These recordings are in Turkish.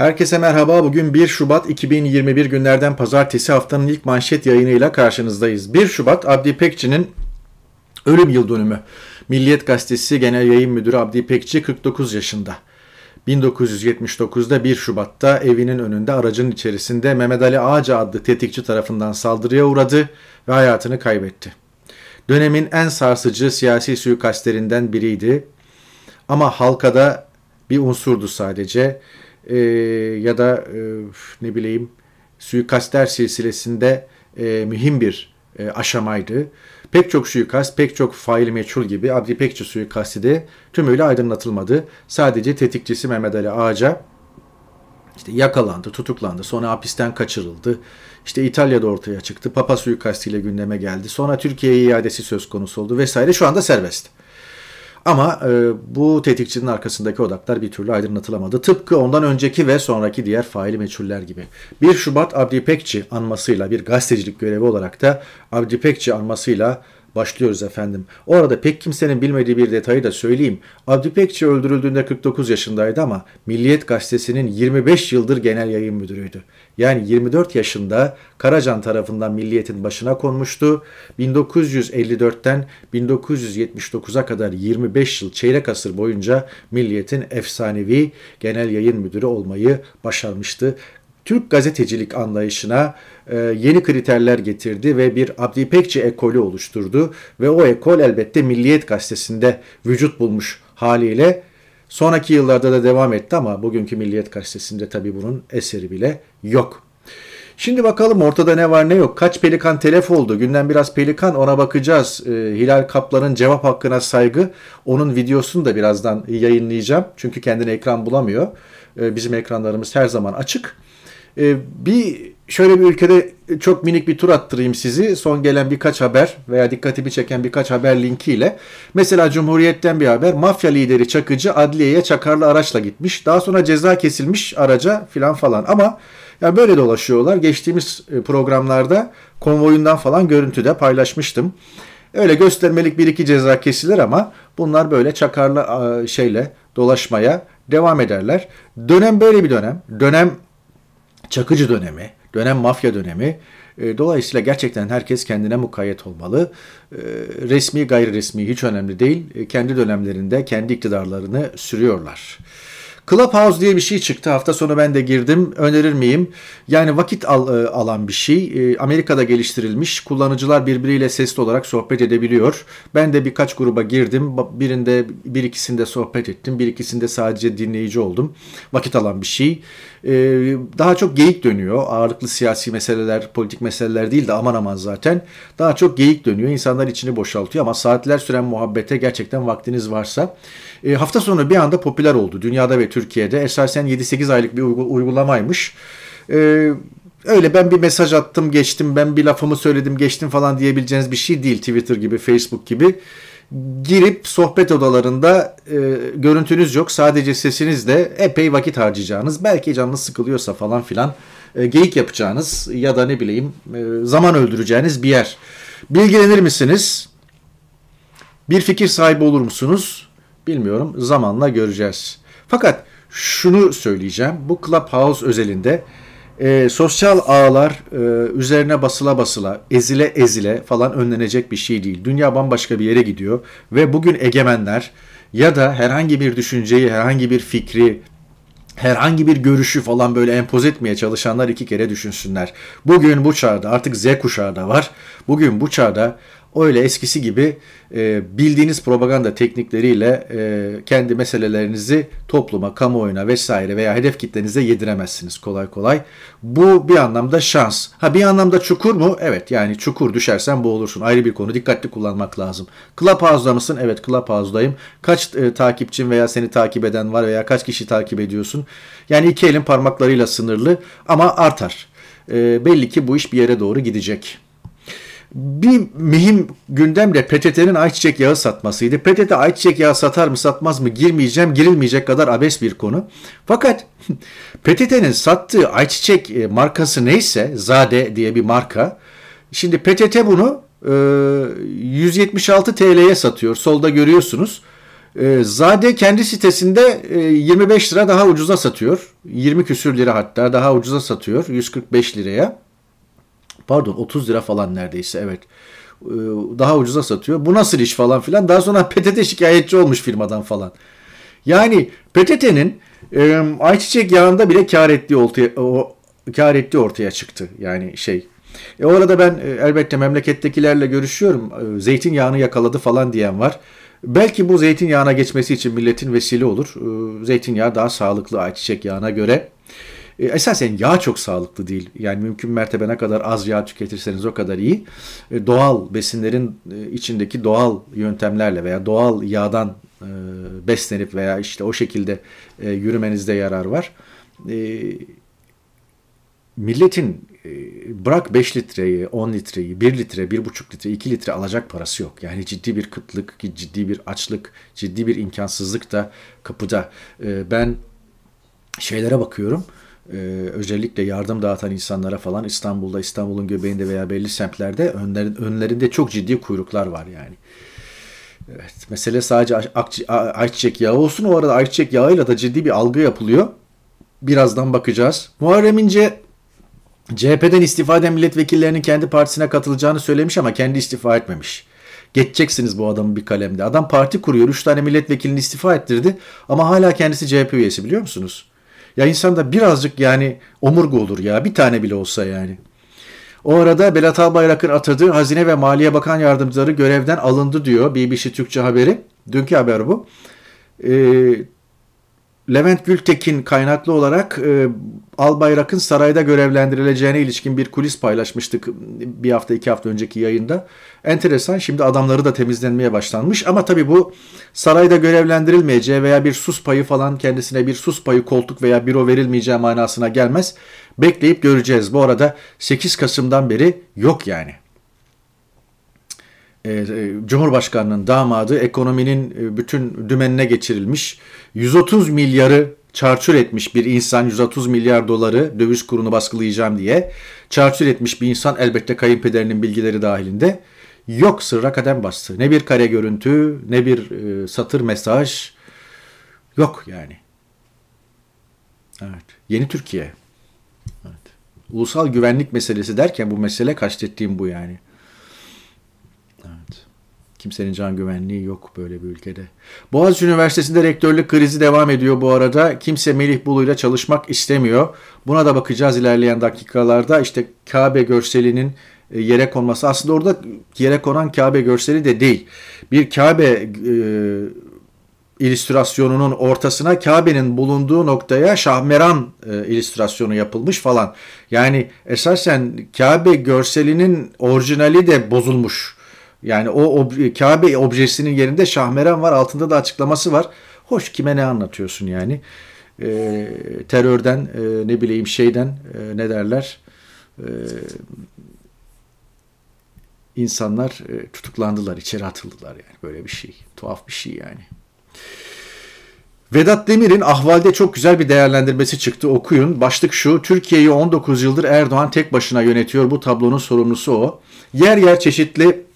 Herkese merhaba. Bugün 1 Şubat 2021 günlerden pazartesi haftanın ilk manşet yayınıyla karşınızdayız. 1 Şubat Abdi Pekçi'nin ölüm yıl dönümü. Milliyet Gazetesi Genel Yayın Müdürü Abdi Pekçi 49 yaşında. 1979'da 1 Şubat'ta evinin önünde aracın içerisinde Mehmet Ali Ağaca adlı tetikçi tarafından saldırıya uğradı ve hayatını kaybetti. Dönemin en sarsıcı siyasi suikastlerinden biriydi. Ama halkada bir unsurdu sadece e, ya da e, ne bileyim suikastler silsilesinde e, mühim bir e, aşamaydı. Pek çok suikast, pek çok faili meçhul gibi Abdi Pekçi suikasti de tümüyle aydınlatılmadı. Sadece tetikçisi Mehmet Ali Ağaca işte yakalandı, tutuklandı, sonra hapisten kaçırıldı. İşte İtalya'da ortaya çıktı, Papa suikastiyle gündeme geldi. Sonra Türkiye'ye iadesi söz konusu oldu vesaire. Şu anda serbest. Ama e, bu tetikçinin arkasındaki odaklar bir türlü aydınlatılamadı. Tıpkı ondan önceki ve sonraki diğer faili meçhuller gibi. 1 Şubat Abdi Pekçi anmasıyla bir gazetecilik görevi olarak da Abdi Pekçi anmasıyla Başlıyoruz efendim. Orada pek kimsenin bilmediği bir detayı da söyleyeyim. Abdi öldürüldüğünde 49 yaşındaydı ama Milliyet Gazetesi'nin 25 yıldır genel yayın müdürüydü. Yani 24 yaşında Karacan tarafından Milliyet'in başına konmuştu. 1954'ten 1979'a kadar 25 yıl çeyrek asır boyunca Milliyet'in efsanevi genel yayın müdürü olmayı başarmıştı. Türk gazetecilik anlayışına e, yeni kriterler getirdi ve bir Abdi Pekçi ekolü oluşturdu ve o ekol elbette Milliyet gazetesinde vücut bulmuş haliyle sonraki yıllarda da devam etti ama bugünkü Milliyet gazetesinde tabii bunun eseri bile yok. Şimdi bakalım ortada ne var ne yok. Kaç pelikan telef oldu? Günden biraz pelikan ona bakacağız. E, Hilal Kaplan'ın cevap hakkına saygı. Onun videosunu da birazdan yayınlayacağım. Çünkü kendine ekran bulamıyor. E, bizim ekranlarımız her zaman açık. Ee, bir şöyle bir ülkede çok minik bir tur attırayım sizi. Son gelen birkaç haber veya dikkatimi çeken birkaç haber linkiyle. Mesela Cumhuriyet'ten bir haber. Mafya lideri Çakıcı adliyeye çakarlı araçla gitmiş. Daha sonra ceza kesilmiş araca filan falan. Ama yani böyle dolaşıyorlar. Geçtiğimiz e, programlarda konvoyundan falan görüntüde paylaşmıştım. Öyle göstermelik bir iki ceza kesilir ama bunlar böyle çakarlı şeyle dolaşmaya devam ederler. Dönem böyle bir dönem. Dönem Çakıcı dönemi, dönem mafya dönemi. E, dolayısıyla gerçekten herkes kendine mukayyet olmalı. E, resmi gayri resmi hiç önemli değil. E, kendi dönemlerinde kendi iktidarlarını sürüyorlar. Clubhouse diye bir şey çıktı. Hafta sonu ben de girdim. Önerir miyim? Yani vakit al, alan bir şey. Amerika'da geliştirilmiş. Kullanıcılar birbiriyle sesli olarak sohbet edebiliyor. Ben de birkaç gruba girdim. Birinde bir ikisinde sohbet ettim. Bir ikisinde sadece dinleyici oldum. Vakit alan bir şey. Ee, daha çok geyik dönüyor. Ağırlıklı siyasi meseleler, politik meseleler değil de aman aman zaten. Daha çok geyik dönüyor. İnsanlar içini boşaltıyor ama saatler süren muhabbete gerçekten vaktiniz varsa. E, hafta sonu bir anda popüler oldu. Dünyada ve Türkiye'de. Esasen 7-8 aylık bir uygulamaymış. E, öyle ben bir mesaj attım geçtim ben bir lafımı söyledim geçtim falan diyebileceğiniz bir şey değil Twitter gibi Facebook gibi girip sohbet odalarında e, görüntünüz yok. Sadece sesinizle epey vakit harcayacağınız, belki canınız sıkılıyorsa falan filan e, geyik yapacağınız ya da ne bileyim e, zaman öldüreceğiniz bir yer. Bilgilenir misiniz? Bir fikir sahibi olur musunuz? Bilmiyorum. Zamanla göreceğiz. Fakat şunu söyleyeceğim. Bu Clubhouse özelinde e, sosyal ağlar e, üzerine basıla basıla, ezile ezile falan önlenecek bir şey değil. Dünya bambaşka bir yere gidiyor ve bugün egemenler ya da herhangi bir düşünceyi, herhangi bir fikri, herhangi bir görüşü falan böyle empoze etmeye çalışanlar iki kere düşünsünler. Bugün bu çağda artık Z kuşağı da var. Bugün bu çağda öyle eskisi gibi e, bildiğiniz propaganda teknikleriyle e, kendi meselelerinizi topluma, kamuoyuna vesaire veya hedef kitlenize yediremezsiniz kolay kolay. Bu bir anlamda şans. Ha bir anlamda çukur mu? Evet yani çukur düşersen boğulursun. Ayrı bir konu. Dikkatli kullanmak lazım. Clubhouse'da mısın? Evet Clubhouse'dayım. Kaç e, takipçin veya seni takip eden var veya kaç kişi takip ediyorsun? Yani iki elin parmaklarıyla sınırlı ama artar. E, belli ki bu iş bir yere doğru gidecek. Bir mühim gündem de PTT'nin ayçiçek yağı satmasıydı. PTT ayçiçek yağı satar mı satmaz mı girmeyeceğim girilmeyecek kadar abes bir konu. Fakat PTT'nin sattığı ayçiçek e, markası neyse Zade diye bir marka. Şimdi PTT bunu 176 TL'ye satıyor. Solda görüyorsunuz. E, Zade kendi sitesinde e, 25 lira daha ucuza satıyor. 20 küsür lira hatta daha ucuza satıyor. 145 liraya. Pardon 30 lira falan neredeyse evet. E, daha ucuza satıyor. Bu nasıl iş falan filan. Daha sonra PTT şikayetçi olmuş firmadan falan. Yani PTT'nin e, ayçiçek yağında bile kar ettiği ortaya, o, kar ettiği ortaya çıktı. Yani şey. E orada ben e, elbette memlekettekilerle görüşüyorum. E, zeytinyağını yakaladı falan diyen var. Belki bu zeytinyağına geçmesi için milletin vesile olur. E, zeytinyağı daha sağlıklı ayçiçek yağına göre. E, esasen yağ çok sağlıklı değil. Yani mümkün mertebe ne kadar az yağ tüketirseniz o kadar iyi. E, doğal besinlerin e, içindeki doğal yöntemlerle veya doğal yağdan e, beslenip veya işte o şekilde e, yürümenizde yarar var. E, milletin e, bırak 5 litreyi, 10 litreyi, 1 litre, 1,5 litre, 2 litre alacak parası yok. Yani ciddi bir kıtlık, ciddi bir açlık, ciddi bir imkansızlık da kapıda. E, ben şeylere bakıyorum. Ee, özellikle yardım dağıtan insanlara falan İstanbul'da, İstanbul'un göbeğinde veya belli semtlerde önlerin, önlerinde çok ciddi kuyruklar var yani. Evet, mesele sadece ayçiçek yağı olsun. O arada ayçiçek yağıyla da ciddi bir algı yapılıyor. Birazdan bakacağız. Muharrem İnce CHP'den istifa eden milletvekillerinin kendi partisine katılacağını söylemiş ama kendi istifa etmemiş. Geçeceksiniz bu adamı bir kalemde. Adam parti kuruyor. Üç tane milletvekilini istifa ettirdi. Ama hala kendisi CHP üyesi biliyor musunuz? Ya insanda birazcık yani omurgu olur ya. Bir tane bile olsa yani. O arada Belat Albayrak'ın atadığı Hazine ve Maliye Bakan Yardımcıları görevden alındı diyor BBC Türkçe haberi. Dünkü haber bu. Ee, Levent Gültekin kaynaklı olarak e, Albayrak'ın sarayda görevlendirileceğine ilişkin bir kulis paylaşmıştık bir hafta iki hafta önceki yayında. Enteresan şimdi adamları da temizlenmeye başlanmış ama tabii bu sarayda görevlendirilmeyeceği veya bir sus payı falan kendisine bir sus payı koltuk veya büro verilmeyeceği manasına gelmez. Bekleyip göreceğiz. Bu arada 8 Kasım'dan beri yok yani. E, e, Cumhurbaşkanının damadı ekonominin e, bütün dümenine geçirilmiş. 130 milyarı çarçur etmiş bir insan 130 milyar doları döviz kurunu baskılayacağım diye çarçur etmiş bir insan elbette kayınpederinin bilgileri dahilinde yok sırra kadem bastı. Ne bir kare görüntü ne bir satır mesaj yok yani. Evet. Yeni Türkiye. Evet. Ulusal güvenlik meselesi derken bu mesele kastettiğim bu yani. Kimsenin can güvenliği yok böyle bir ülkede. Boğaziçi Üniversitesi'nde rektörlük krizi devam ediyor bu arada. Kimse Melih Bulu'yla çalışmak istemiyor. Buna da bakacağız ilerleyen dakikalarda. İşte Kabe görselinin e, yere konması. Aslında orada yere konan Kabe görseli de değil. Bir Kabe e, illüstrasyonunun ortasına Kabe'nin bulunduğu noktaya Şahmeran e, illüstrasyonu yapılmış falan. Yani esasen Kabe görselinin orijinali de bozulmuş. Yani o ob Kabe objesinin yerinde şahmeran var. Altında da açıklaması var. Hoş kime ne anlatıyorsun yani? E, terörden e, ne bileyim şeyden e, ne derler? E, insanlar e, tutuklandılar, içeri atıldılar yani böyle bir şey. Tuhaf bir şey yani. Vedat Demir'in ahvalde çok güzel bir değerlendirmesi çıktı okuyun. Başlık şu, Türkiye'yi 19 yıldır Erdoğan tek başına yönetiyor. Bu tablonun sorumlusu o. Yer yer çeşitli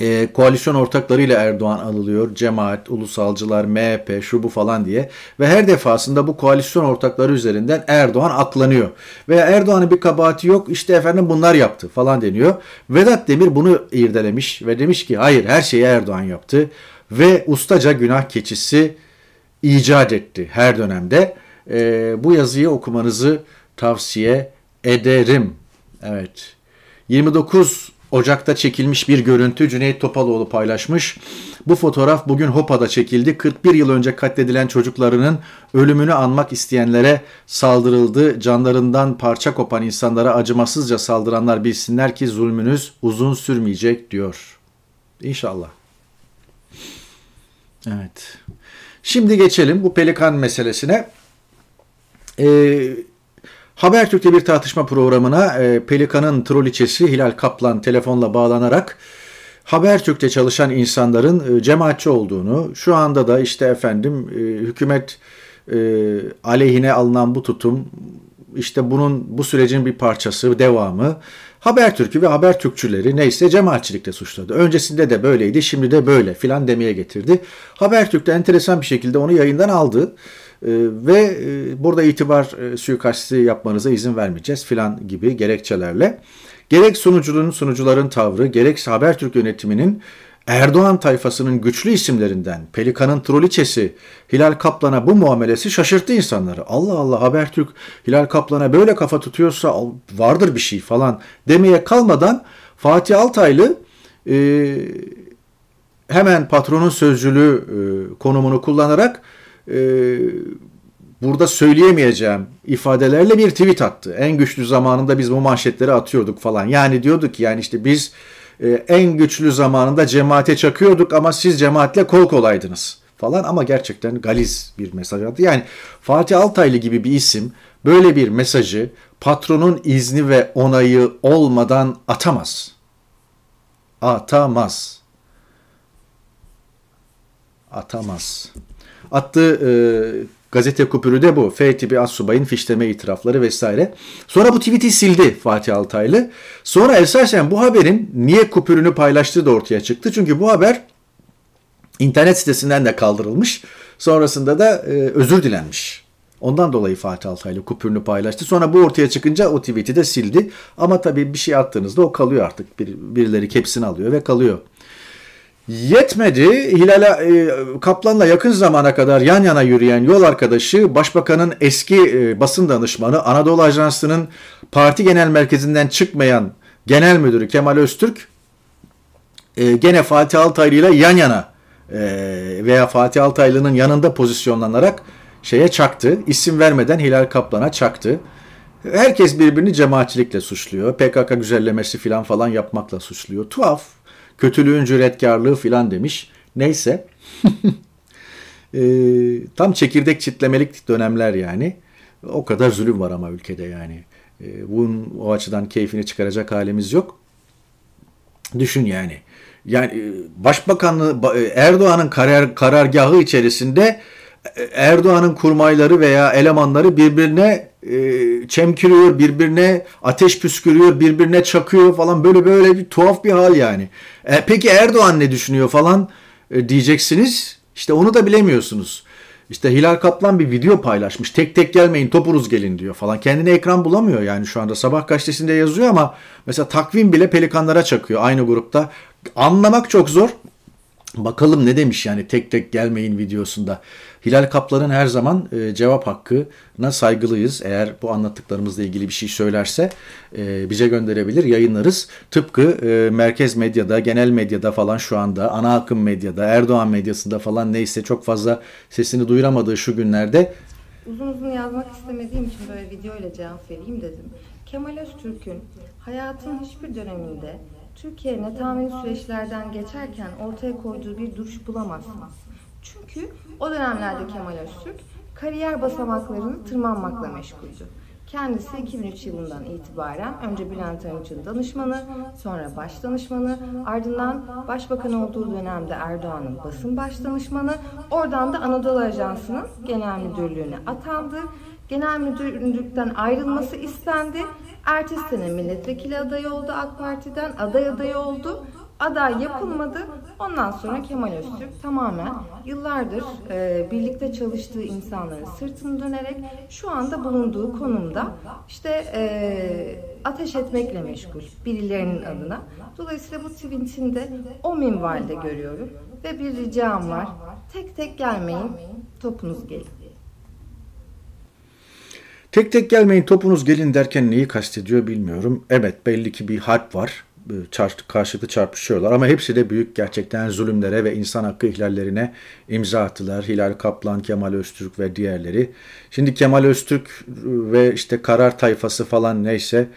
e, koalisyon ortaklarıyla Erdoğan alınıyor. Cemaat, ulusalcılar, MHP, şu bu falan diye. Ve her defasında bu koalisyon ortakları üzerinden Erdoğan aklanıyor. Veya Erdoğan'ın bir kabahati yok işte efendim bunlar yaptı falan deniyor. Vedat Demir bunu irdelemiş ve demiş ki hayır her şeyi Erdoğan yaptı. Ve ustaca günah keçisi icat etti her dönemde. E, bu yazıyı okumanızı tavsiye ederim. Evet. 29 Ocak'ta çekilmiş bir görüntü Cüneyt Topaloğlu paylaşmış. Bu fotoğraf bugün Hopa'da çekildi. 41 yıl önce katledilen çocuklarının ölümünü anmak isteyenlere saldırıldı. Canlarından parça kopan insanlara acımasızca saldıranlar bilsinler ki zulmünüz uzun sürmeyecek diyor. İnşallah. Evet. Şimdi geçelim bu pelikan meselesine. Ee, Habertürk'te bir tartışma programına e, Pelikan'ın troliçesi Hilal Kaplan telefonla bağlanarak Habertürk'te çalışan insanların e, cemaatçi olduğunu, şu anda da işte efendim e, hükümet aleyhine alınan bu tutum işte bunun bu sürecin bir parçası, devamı. Habertürk'ü ve Habertürkçüleri neyse cemaatçilikle suçladı. Öncesinde de böyleydi, şimdi de böyle filan demeye getirdi. Habertürk de enteresan bir şekilde onu yayından aldı. Ee, ve e, burada itibar e, suikasti yapmanıza izin vermeyeceğiz filan gibi gerekçelerle gerek sunucunun sunucuların tavrı gerek Habertürk yönetiminin Erdoğan tayfasının güçlü isimlerinden Pelikan'ın troliçesi Hilal Kaplan'a bu muamelesi şaşırttı insanları. Allah Allah Habertürk Hilal Kaplan'a böyle kafa tutuyorsa vardır bir şey falan demeye kalmadan Fatih Altaylı e, hemen patronun sözcülüğü e, konumunu kullanarak e, burada söyleyemeyeceğim ifadelerle bir tweet attı. En güçlü zamanında biz bu manşetleri atıyorduk falan. Yani diyorduk ki yani işte biz e, en güçlü zamanında cemaate çakıyorduk ama siz cemaatle kol kolaydınız falan ama gerçekten galiz bir mesaj attı. Yani Fatih Altaylı gibi bir isim böyle bir mesajı patronun izni ve onayı olmadan atamaz. Atamaz. Atamaz. Attığı e, gazete kupürü de bu. F tipi assubayın fişleme itirafları vesaire. Sonra bu tweet'i sildi Fatih Altaylı. Sonra esasen bu haberin niye kupürünü paylaştığı da ortaya çıktı. Çünkü bu haber internet sitesinden de kaldırılmış. Sonrasında da e, özür dilenmiş. Ondan dolayı Fatih Altaylı kupürünü paylaştı. Sonra bu ortaya çıkınca o tweet'i de sildi. Ama tabii bir şey attığınızda o kalıyor artık. Bir, birileri kepsini alıyor ve kalıyor. Yetmedi. Hilal e, Kaplan'la yakın zamana kadar yan yana yürüyen yol arkadaşı Başbakanın eski e, basın danışmanı Anadolu Ajansı'nın parti genel merkezinden çıkmayan genel müdürü Kemal Öztürk e, gene Fatih Altaylı ile yan yana e, veya Fatih Altaylı'nın yanında pozisyonlanarak şeye çaktı. İsim vermeden Hilal Kaplan'a çaktı. Herkes birbirini cemaatçilikle suçluyor. PKK güzellemesi falan falan yapmakla suçluyor. Tuhaf. Kötülüğün cüretkarlığı filan demiş. Neyse. e, tam çekirdek çitlemelik dönemler yani. O kadar zulüm var ama ülkede yani. E, bunun o açıdan keyfini çıkaracak halimiz yok. Düşün yani. Yani e, Başbakanlığı e, Erdoğan'ın karar, karargahı içerisinde Erdoğan'ın kurmayları veya elemanları birbirine e, çemkiriyor, birbirine ateş püskürüyor, birbirine çakıyor falan böyle böyle bir tuhaf bir hal yani. E, peki Erdoğan ne düşünüyor falan e, diyeceksiniz. İşte onu da bilemiyorsunuz. İşte Hilal Kaplan bir video paylaşmış. Tek tek gelmeyin topunuz gelin diyor falan. Kendine ekran bulamıyor yani şu anda. Sabah gazetesinde yazıyor ama mesela takvim bile pelikanlara çakıyor aynı grupta. Anlamak çok zor. Bakalım ne demiş yani tek tek gelmeyin videosunda. Hilal Kaplan'ın her zaman e, cevap hakkına saygılıyız. Eğer bu anlattıklarımızla ilgili bir şey söylerse e, bize gönderebilir, yayınlarız. Tıpkı e, merkez medyada, genel medyada falan şu anda, ana akım medyada, Erdoğan medyasında falan neyse çok fazla sesini duyuramadığı şu günlerde Uzun uzun yazmak istemediğim için böyle video ile cevap vereyim dedim. Kemal Öztürk'ün hayatının hiçbir döneminde Türkiye'ne tahmini süreçlerden geçerken ortaya koyduğu bir duruş bulamazsınız. Çünkü o dönemlerde Kemal Öztürk kariyer basamaklarını tırmanmakla meşguldü. Kendisi 2003 yılından itibaren önce Bülent Arınç'ın danışmanı, sonra baş danışmanı, ardından başbakan olduğu dönemde Erdoğan'ın basın baş danışmanı, oradan da Anadolu Ajansı'nın genel müdürlüğüne atandı. Genel müdürlükten ayrılması istendi. Ertesi sene milletvekili adayı oldu AK Parti'den, aday adayı oldu aday yapılmadı. Ondan sonra Kemal Öztürk tamamen yıllardır e, birlikte çalıştığı insanların sırtını dönerek şu anda bulunduğu konumda işte e, ateş etmekle meşgul birilerinin adına. Dolayısıyla bu tweetini de o minvalde görüyorum ve bir ricam var. Tek tek gelmeyin, topunuz gelin. Tek tek gelmeyin topunuz gelin derken neyi kastediyor bilmiyorum. Evet belli ki bir harp var karşılıklı çarpışıyorlar. Ama hepsi de büyük gerçekten zulümlere ve insan hakkı ihlallerine imza attılar. Hilal Kaplan, Kemal Öztürk ve diğerleri. Şimdi Kemal Öztürk ve işte karar tayfası falan neyse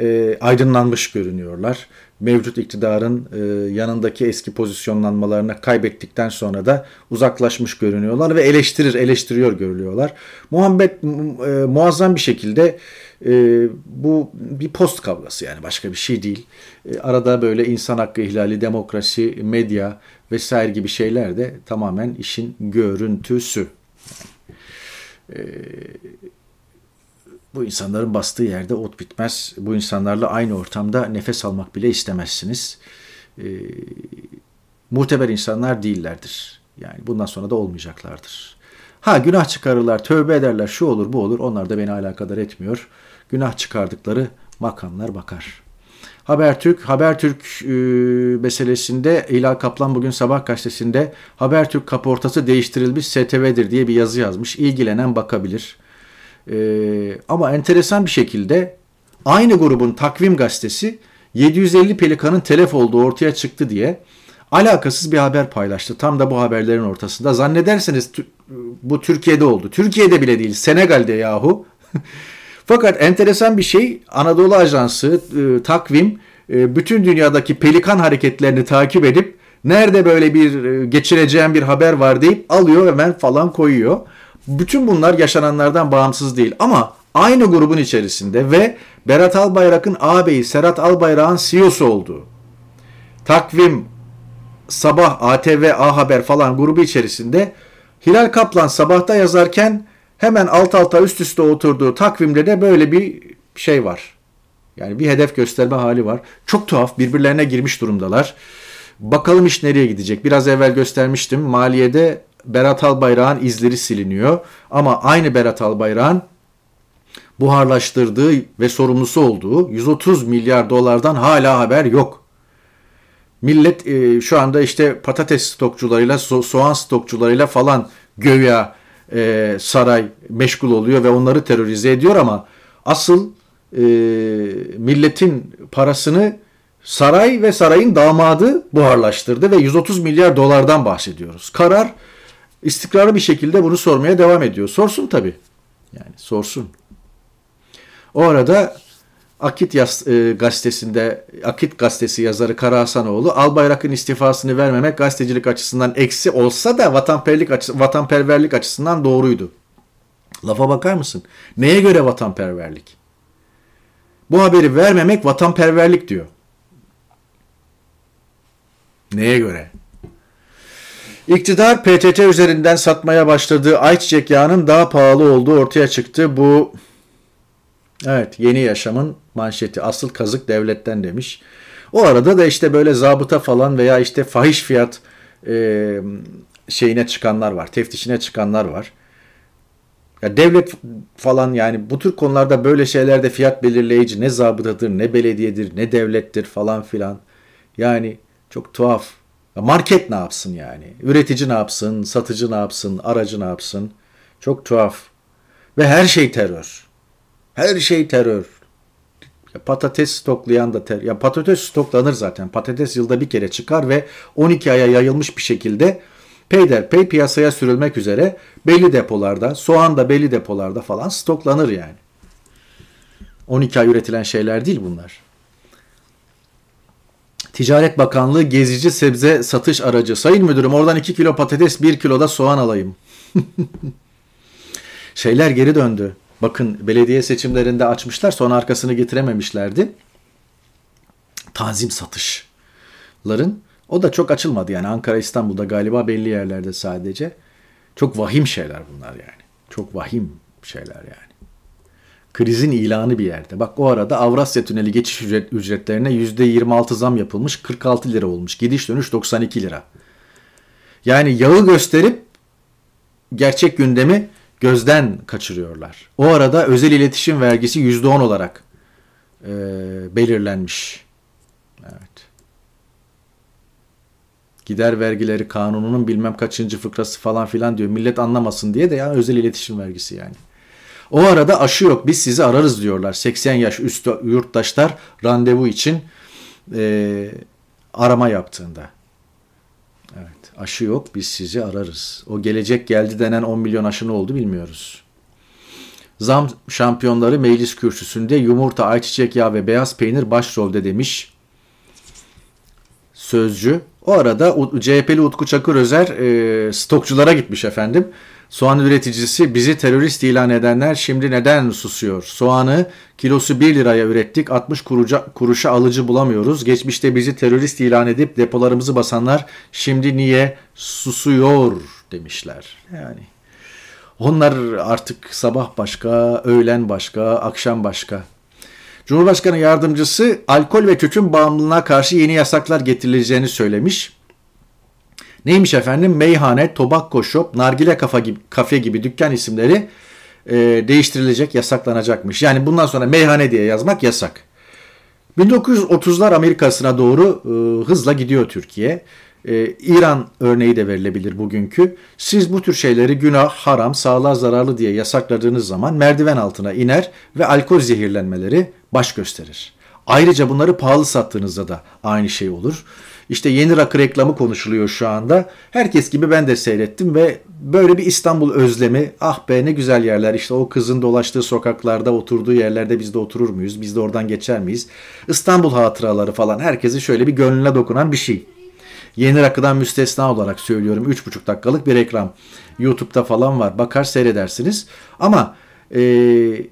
e, aydınlanmış görünüyorlar. Mevcut iktidarın e, yanındaki eski pozisyonlanmalarını kaybettikten sonra da uzaklaşmış görünüyorlar ve eleştirir, eleştiriyor görülüyorlar. Muhammed e, muazzam bir şekilde e, bu bir post kavgası yani başka bir şey değil. E, arada böyle insan hakkı ihlali, demokrasi, medya vesaire gibi şeyler de tamamen işin görüntüsü. E, bu insanların bastığı yerde ot bitmez. Bu insanlarla aynı ortamda nefes almak bile istemezsiniz. E, muteber insanlar değillerdir. Yani bundan sonra da olmayacaklardır. Ha günah çıkarırlar, tövbe ederler, şu olur bu olur. Onlar da beni alakadar etmiyor. Günah çıkardıkları makamlar bakar. Habertürk, Habertürk e, meselesinde İlal Kaplan bugün sabah gazetesinde Habertürk kaportası değiştirilmiş STV'dir diye bir yazı yazmış. İlgilenen bakabilir. E, ama enteresan bir şekilde aynı grubun takvim gazetesi 750 pelikanın telef olduğu ortaya çıktı diye alakasız bir haber paylaştı. Tam da bu haberlerin ortasında. Zannederseniz bu Türkiye'de oldu. Türkiye'de bile değil Senegal'de yahu. Fakat enteresan bir şey Anadolu Ajansı, e, takvim e, bütün dünyadaki pelikan hareketlerini takip edip nerede böyle bir e, geçireceğim bir haber var deyip alıyor hemen falan koyuyor. Bütün bunlar yaşananlardan bağımsız değil ama aynı grubun içerisinde ve Berat Albayrak'ın ağabeyi Serhat Albayrak'ın CEO'su olduğu takvim, sabah, ATV, A Haber falan grubu içerisinde Hilal Kaplan sabahta yazarken hemen alt alta üst üste oturduğu takvimde de böyle bir şey var. Yani bir hedef gösterme hali var. Çok tuhaf birbirlerine girmiş durumdalar. Bakalım iş nereye gidecek. Biraz evvel göstermiştim. Maliye'de Berat Albayrak'ın izleri siliniyor. Ama aynı Berat Albayrak'ın buharlaştırdığı ve sorumlusu olduğu 130 milyar dolardan hala haber yok. Millet e, şu anda işte patates stokçularıyla, so- soğan stokçularıyla falan göya e, saray meşgul oluyor ve onları terörize ediyor ama asıl e, milletin parasını saray ve sarayın damadı buharlaştırdı ve 130 milyar dolardan bahsediyoruz. Karar istikrarlı bir şekilde bunu sormaya devam ediyor. Sorsun tabii. Yani sorsun. O arada Akit yaz, e, gazetesinde Akit gazetesi yazarı Kara Hasanoğlu Albayrak'ın istifasını vermemek gazetecilik açısından eksi olsa da vatanperverlik, açı, vatanperverlik açısından doğruydu. Lafa bakar mısın? Neye göre vatanperverlik? Bu haberi vermemek vatanperverlik diyor. Neye göre? İktidar PTT üzerinden satmaya başladığı ayçiçek yağının daha pahalı olduğu ortaya çıktı. Bu Evet yeni yaşamın manşeti asıl kazık devletten demiş. O arada da işte böyle zabıta falan veya işte fahiş fiyat e, şeyine çıkanlar var. Teftişine çıkanlar var. Ya devlet falan yani bu tür konularda böyle şeylerde fiyat belirleyici ne zabıtadır ne belediyedir ne devlettir falan filan. Yani çok tuhaf. Market ne yapsın yani? Üretici ne yapsın? Satıcı ne yapsın? Aracı ne yapsın? Çok tuhaf. Ve her şey terör. Her şey terör. Ya patates stoklayan da terör. Ya patates stoklanır zaten. Patates yılda bir kere çıkar ve 12 aya yayılmış bir şekilde peyderpey piyasaya sürülmek üzere belli depolarda, soğan da belli depolarda falan stoklanır yani. 12 ay üretilen şeyler değil bunlar. Ticaret Bakanlığı gezici sebze satış aracı. Sayın müdürüm oradan 2 kilo patates 1 kilo da soğan alayım. Şeyler geri döndü. Bakın belediye seçimlerinde açmışlar sonra arkasını getirememişlerdi. Tanzim satışların o da çok açılmadı yani Ankara İstanbul'da galiba belli yerlerde sadece. Çok vahim şeyler bunlar yani. Çok vahim şeyler yani. Krizin ilanı bir yerde. Bak o arada Avrasya Tüneli geçiş ücret, ücretlerine %26 zam yapılmış. 46 lira olmuş. Gidiş dönüş 92 lira. Yani yağı gösterip gerçek gündemi gözden kaçırıyorlar. O arada özel iletişim vergisi %10 olarak e, belirlenmiş. Evet. Gider vergileri kanununun bilmem kaçıncı fıkrası falan filan diyor. Millet anlamasın diye de ya özel iletişim vergisi yani. O arada aşı yok biz sizi ararız diyorlar. 80 yaş üstü yurttaşlar randevu için e, arama yaptığında. Evet aşı yok biz sizi ararız. O gelecek geldi denen 10 milyon aşı ne oldu bilmiyoruz. Zam şampiyonları meclis kürsüsünde yumurta, ayçiçek yağı ve beyaz peynir başrolde demiş sözcü. O arada CHP'li Utku Çakır Özer e, stokçulara gitmiş efendim. Soğan üreticisi bizi terörist ilan edenler şimdi neden susuyor? Soğanı kilosu 1 liraya ürettik 60 kuruca, kuruşa alıcı bulamıyoruz. Geçmişte bizi terörist ilan edip depolarımızı basanlar şimdi niye susuyor demişler. Yani Onlar artık sabah başka, öğlen başka, akşam başka. Cumhurbaşkanı yardımcısı alkol ve tütün bağımlılığına karşı yeni yasaklar getirileceğini söylemiş. Neymiş efendim? Meyhane, tobacco shop, nargile kafa gibi, kafe gibi dükkan isimleri e, değiştirilecek, yasaklanacakmış. Yani bundan sonra meyhane diye yazmak yasak. 1930'lar Amerika'sına doğru e, hızla gidiyor Türkiye. E, İran örneği de verilebilir bugünkü. Siz bu tür şeyleri günah, haram, sağlığa zararlı diye yasakladığınız zaman merdiven altına iner ve alkol zehirlenmeleri baş gösterir. Ayrıca bunları pahalı sattığınızda da aynı şey olur. İşte yeni rakı reklamı konuşuluyor şu anda. Herkes gibi ben de seyrettim ve böyle bir İstanbul özlemi. Ah be ne güzel yerler. İşte o kızın dolaştığı sokaklarda oturduğu yerlerde biz de oturur muyuz? Biz de oradan geçer miyiz? İstanbul hatıraları falan. Herkesin şöyle bir gönlüne dokunan bir şey. Yeni rakıdan müstesna olarak söylüyorum. 3,5 dakikalık bir reklam. YouTube'da falan var. Bakar seyredersiniz. Ama eee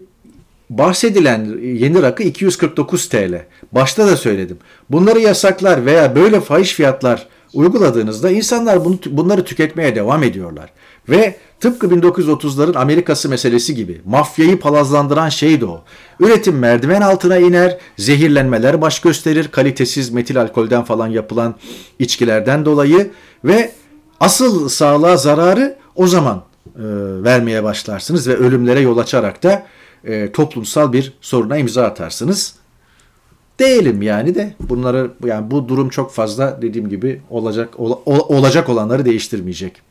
bahsedilen yeni rakı 249 TL. Başta da söyledim. Bunları yasaklar veya böyle fahiş fiyatlar uyguladığınızda insanlar bunu, bunları tüketmeye devam ediyorlar. Ve tıpkı 1930'ların Amerikası meselesi gibi mafyayı palazlandıran şey de o. Üretim merdiven altına iner, zehirlenmeler baş gösterir, kalitesiz metil alkolden falan yapılan içkilerden dolayı ve asıl sağlığa zararı o zaman e, vermeye başlarsınız ve ölümlere yol açarak da e, toplumsal bir soruna imza atarsınız. Değilim yani de bunları yani bu durum çok fazla dediğim gibi olacak ol, olacak olanları değiştirmeyecek.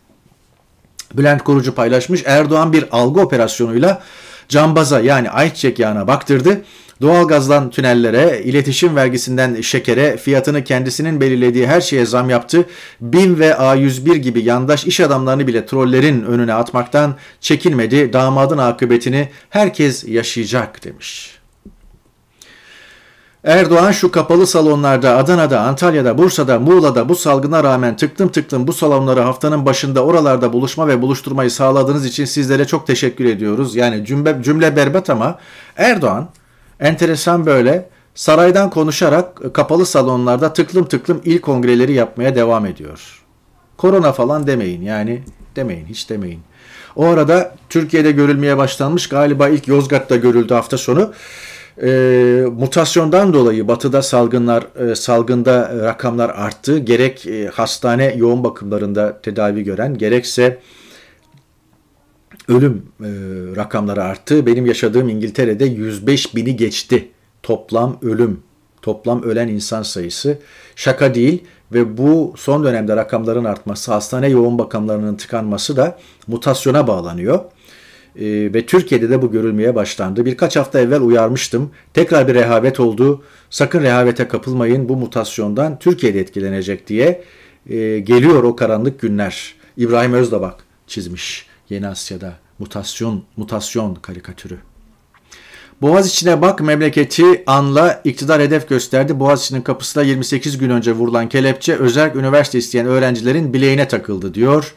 Bülent Korucu paylaşmış. Erdoğan bir algı operasyonuyla cambaza yani ayçiçek yağına baktırdı. Doğalgazdan tünellere, iletişim vergisinden şekere, fiyatını kendisinin belirlediği her şeye zam yaptı. BİM ve A101 gibi yandaş iş adamlarını bile trollerin önüne atmaktan çekinmedi. Damadın akıbetini herkes yaşayacak demiş. Erdoğan şu kapalı salonlarda Adana'da, Antalya'da, Bursa'da, Muğla'da bu salgına rağmen tıktım tıktım bu salonları haftanın başında oralarda buluşma ve buluşturmayı sağladığınız için sizlere çok teşekkür ediyoruz. Yani cümle, cümle berbat ama Erdoğan enteresan böyle saraydan konuşarak kapalı salonlarda tıklım tıklım il kongreleri yapmaya devam ediyor. Korona falan demeyin yani demeyin hiç demeyin. O arada Türkiye'de görülmeye başlanmış galiba ilk Yozgat'ta görüldü hafta sonu. E, mutasyondan dolayı batıda salgınlar e, salgında rakamlar arttı. Gerek e, hastane yoğun bakımlarında tedavi gören gerekse ölüm e, rakamları arttı. Benim yaşadığım İngiltere'de 105 bini geçti toplam ölüm, toplam ölen insan sayısı. Şaka değil ve bu son dönemde rakamların artması, hastane yoğun bakımlarının tıkanması da mutasyona bağlanıyor. E, ve Türkiye'de de bu görülmeye başlandı. Birkaç hafta evvel uyarmıştım. Tekrar bir rehavet oldu. Sakın rehavete kapılmayın bu mutasyondan Türkiye'de etkilenecek diye. E, geliyor o karanlık günler. İbrahim Özdabak çizmiş. Yeni Asya'da mutasyon mutasyon karikatürü. Boğaz içine bak memleketi anla iktidar hedef gösterdi. Boğaz içinin kapısına 28 gün önce vurulan kelepçe özel üniversite isteyen öğrencilerin bileğine takıldı diyor.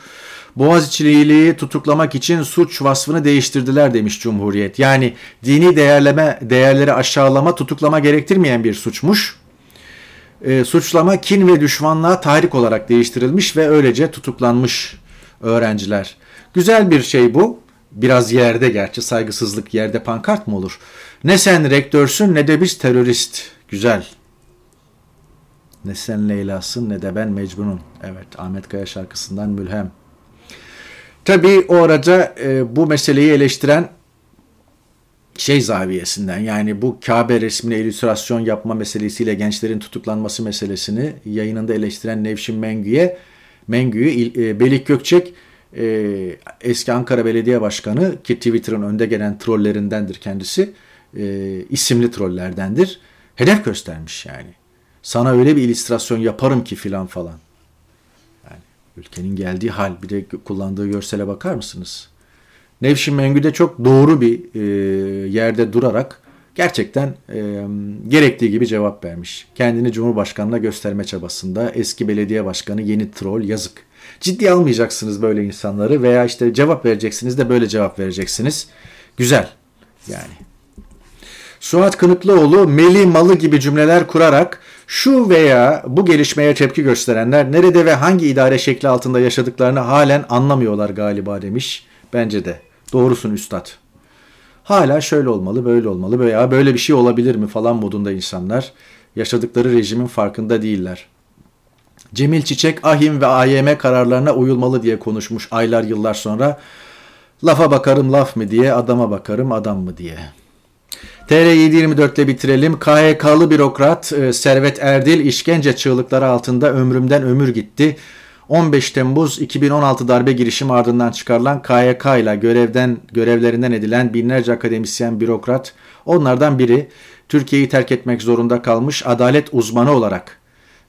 Boğaziçi'liliği tutuklamak için suç vasfını değiştirdiler demiş Cumhuriyet. Yani dini değerleme değerleri aşağılama tutuklama gerektirmeyen bir suçmuş. E, suçlama kin ve düşmanlığa tahrik olarak değiştirilmiş ve öylece tutuklanmış öğrenciler. Güzel bir şey bu. Biraz yerde gerçi saygısızlık yerde pankart mı olur? Ne sen rektörsün ne de biz terörist. Güzel. Ne sen Leyla'sın ne de ben Mecnun'um. Evet Ahmet Kaya şarkısından mülhem. Tabii o arada e, bu meseleyi eleştiren şey zaviyesinden yani bu Kabe resmine illüstrasyon yapma meselesiyle gençlerin tutuklanması meselesini yayınında eleştiren Nevşin Mengü'ye Mengü'yü e, Belik Gökçek e, eski Ankara Belediye Başkanı ki Twitter'ın önde gelen trollerindendir kendisi. E, isimli trollerdendir. Hedef göstermiş yani. Sana öyle bir illüstrasyon yaparım ki filan falan. Yani ülkenin geldiği hal bir de kullandığı görsele bakar mısınız? Nevşin Mengü de çok doğru bir e, yerde durarak gerçekten e, gerektiği gibi cevap vermiş. Kendini Cumhurbaşkanı'na gösterme çabasında eski belediye başkanı yeni troll yazık. Ciddi almayacaksınız böyle insanları veya işte cevap vereceksiniz de böyle cevap vereceksiniz. Güzel yani. Suat Kınıklıoğlu meli malı gibi cümleler kurarak şu veya bu gelişmeye tepki gösterenler nerede ve hangi idare şekli altında yaşadıklarını halen anlamıyorlar galiba demiş. Bence de. Doğrusun üstad. Hala şöyle olmalı, böyle olmalı veya böyle bir şey olabilir mi falan modunda insanlar. Yaşadıkları rejimin farkında değiller. Cemil Çiçek ahim ve AYM kararlarına uyulmalı diye konuşmuş aylar yıllar sonra. Lafa bakarım laf mı diye, adama bakarım adam mı diye. TR724'te bitirelim. KHK'lı bürokrat e, Servet Erdil işkence çığlıkları altında ömrümden ömür gitti. 15 Temmuz 2016 darbe girişimi ardından çıkarılan KYK ile görevden görevlerinden edilen binlerce akademisyen bürokrat onlardan biri Türkiye'yi terk etmek zorunda kalmış adalet uzmanı olarak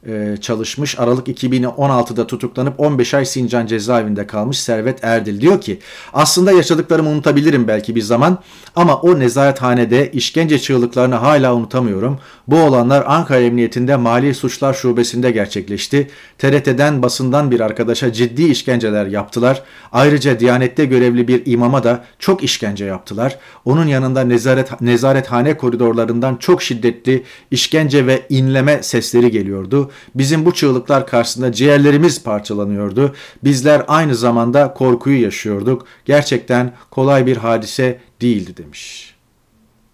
e, çalışmış. Aralık 2016'da tutuklanıp 15 ay Sincan cezaevinde kalmış Servet Erdil diyor ki aslında yaşadıklarımı unutabilirim belki bir zaman ama o nezarethanede işkence çığlıklarını hala unutamıyorum. Bu olanlar Ankara Emniyetinde Mali Suçlar Şubesi'nde gerçekleşti. TRT'den basından bir arkadaşa ciddi işkenceler yaptılar. Ayrıca Diyanet'te görevli bir imama da çok işkence yaptılar. Onun yanında nezaret, nezarethane koridorlarından çok şiddetli işkence ve inleme sesleri geliyordu. Bizim bu çığlıklar karşısında ciğerlerimiz parçalanıyordu. Bizler aynı zamanda korkuyu yaşıyorduk. Gerçekten kolay bir hadise değildi demiş.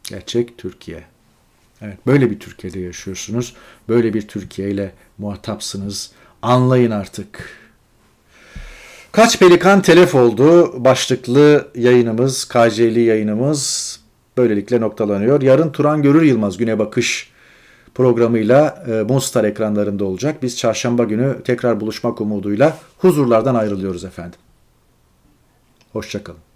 Gerçek Türkiye. Evet böyle bir Türkiye'de yaşıyorsunuz. Böyle bir Türkiye ile muhatapsınız. Anlayın artık. Kaç pelikan telef oldu başlıklı yayınımız, KC'li yayınımız böylelikle noktalanıyor. Yarın Turan Görür Yılmaz Güne Bakış programıyla e, Monstar ekranlarında olacak. Biz çarşamba günü tekrar buluşmak umuduyla huzurlardan ayrılıyoruz efendim. Hoşçakalın.